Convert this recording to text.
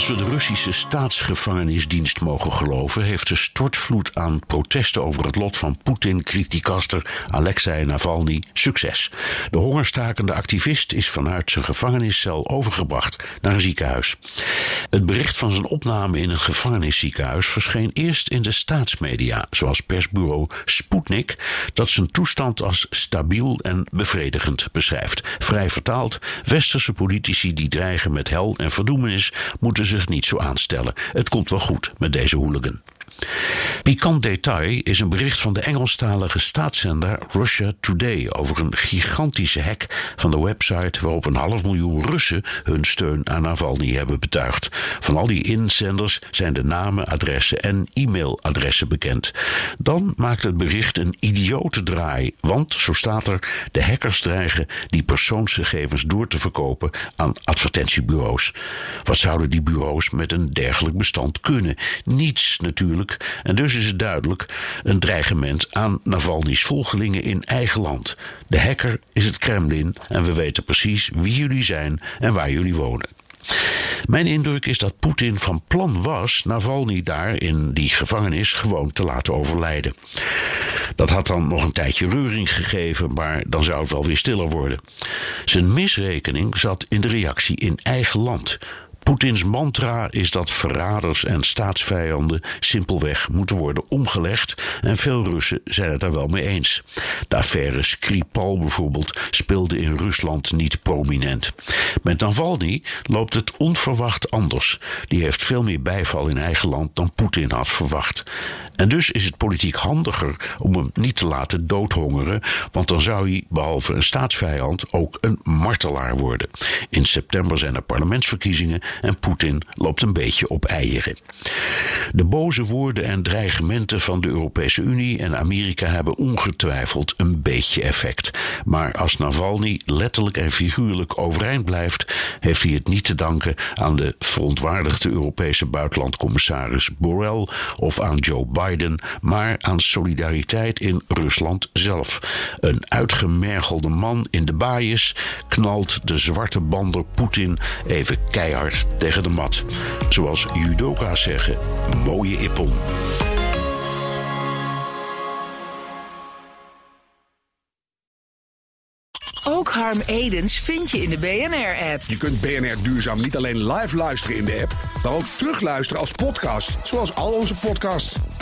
Als we de Russische staatsgevangenisdienst mogen geloven, heeft de stortvloed aan protesten over het lot van Poetin-criticaster Alexei Navalny succes. De hongerstakende activist is vanuit zijn gevangeniscel overgebracht naar een ziekenhuis. Het bericht van zijn opname in een gevangenisziekenhuis verscheen eerst in de staatsmedia, zoals persbureau Sputnik, dat zijn toestand als stabiel en bevredigend beschrijft. Vrij vertaald, westerse politici die dreigen met hel en verdoemenis moeten zich niet zo aanstellen. Het komt wel goed met deze hooligan. Pikant detail is een bericht van de Engelstalige staatszender Russia Today over een gigantische hack van de website waarop een half miljoen Russen hun steun aan Navalny hebben betuigd. Van al die inzenders zijn de namen, adressen en e-mailadressen bekend. Dan maakt het bericht een idiote draai, want, zo staat er, de hackers dreigen die persoonsgegevens door te verkopen aan advertentiebureaus. Wat zouden die bureaus met een dergelijk bestand kunnen? Niets natuurlijk en dus is het duidelijk een dreigement aan Navalny's volgelingen in eigen land. De hacker is het Kremlin en we weten precies wie jullie zijn en waar jullie wonen. Mijn indruk is dat Poetin van plan was Navalny daar in die gevangenis gewoon te laten overlijden. Dat had dan nog een tijdje reuring gegeven, maar dan zou het wel weer stiller worden. Zijn misrekening zat in de reactie in eigen land. Poetins mantra is dat verraders en staatsvijanden simpelweg moeten worden omgelegd en veel Russen zijn het daar wel mee eens. De affaire Skripal bijvoorbeeld speelde in Rusland niet prominent. Met Navalny loopt het onverwacht anders. Die heeft veel meer bijval in eigen land dan Poetin had verwacht. En dus is het politiek handiger om hem niet te laten doodhongeren, want dan zou hij, behalve een staatsvijand, ook een martelaar worden. In september zijn er parlementsverkiezingen en Poetin loopt een beetje op eieren. De boze woorden en dreigementen van de Europese Unie en Amerika hebben ongetwijfeld een beetje effect. Maar als Navalny letterlijk en figuurlijk overeind blijft, heeft hij het niet te danken aan de verontwaardigde Europese buitenlandcommissaris Borrell of aan Joe Biden, maar aan solidariteit in Rusland zelf. Een uitgemergelde man in de baaiers knalt de zwarte bander Poetin even keihard tegen de mat. Zoals judoka's zeggen, mooie ippon. Ook Harm Edens vind je in de BNR-app. Je kunt BNR Duurzaam niet alleen live luisteren in de app, maar ook terugluisteren als podcast, zoals al onze podcasts.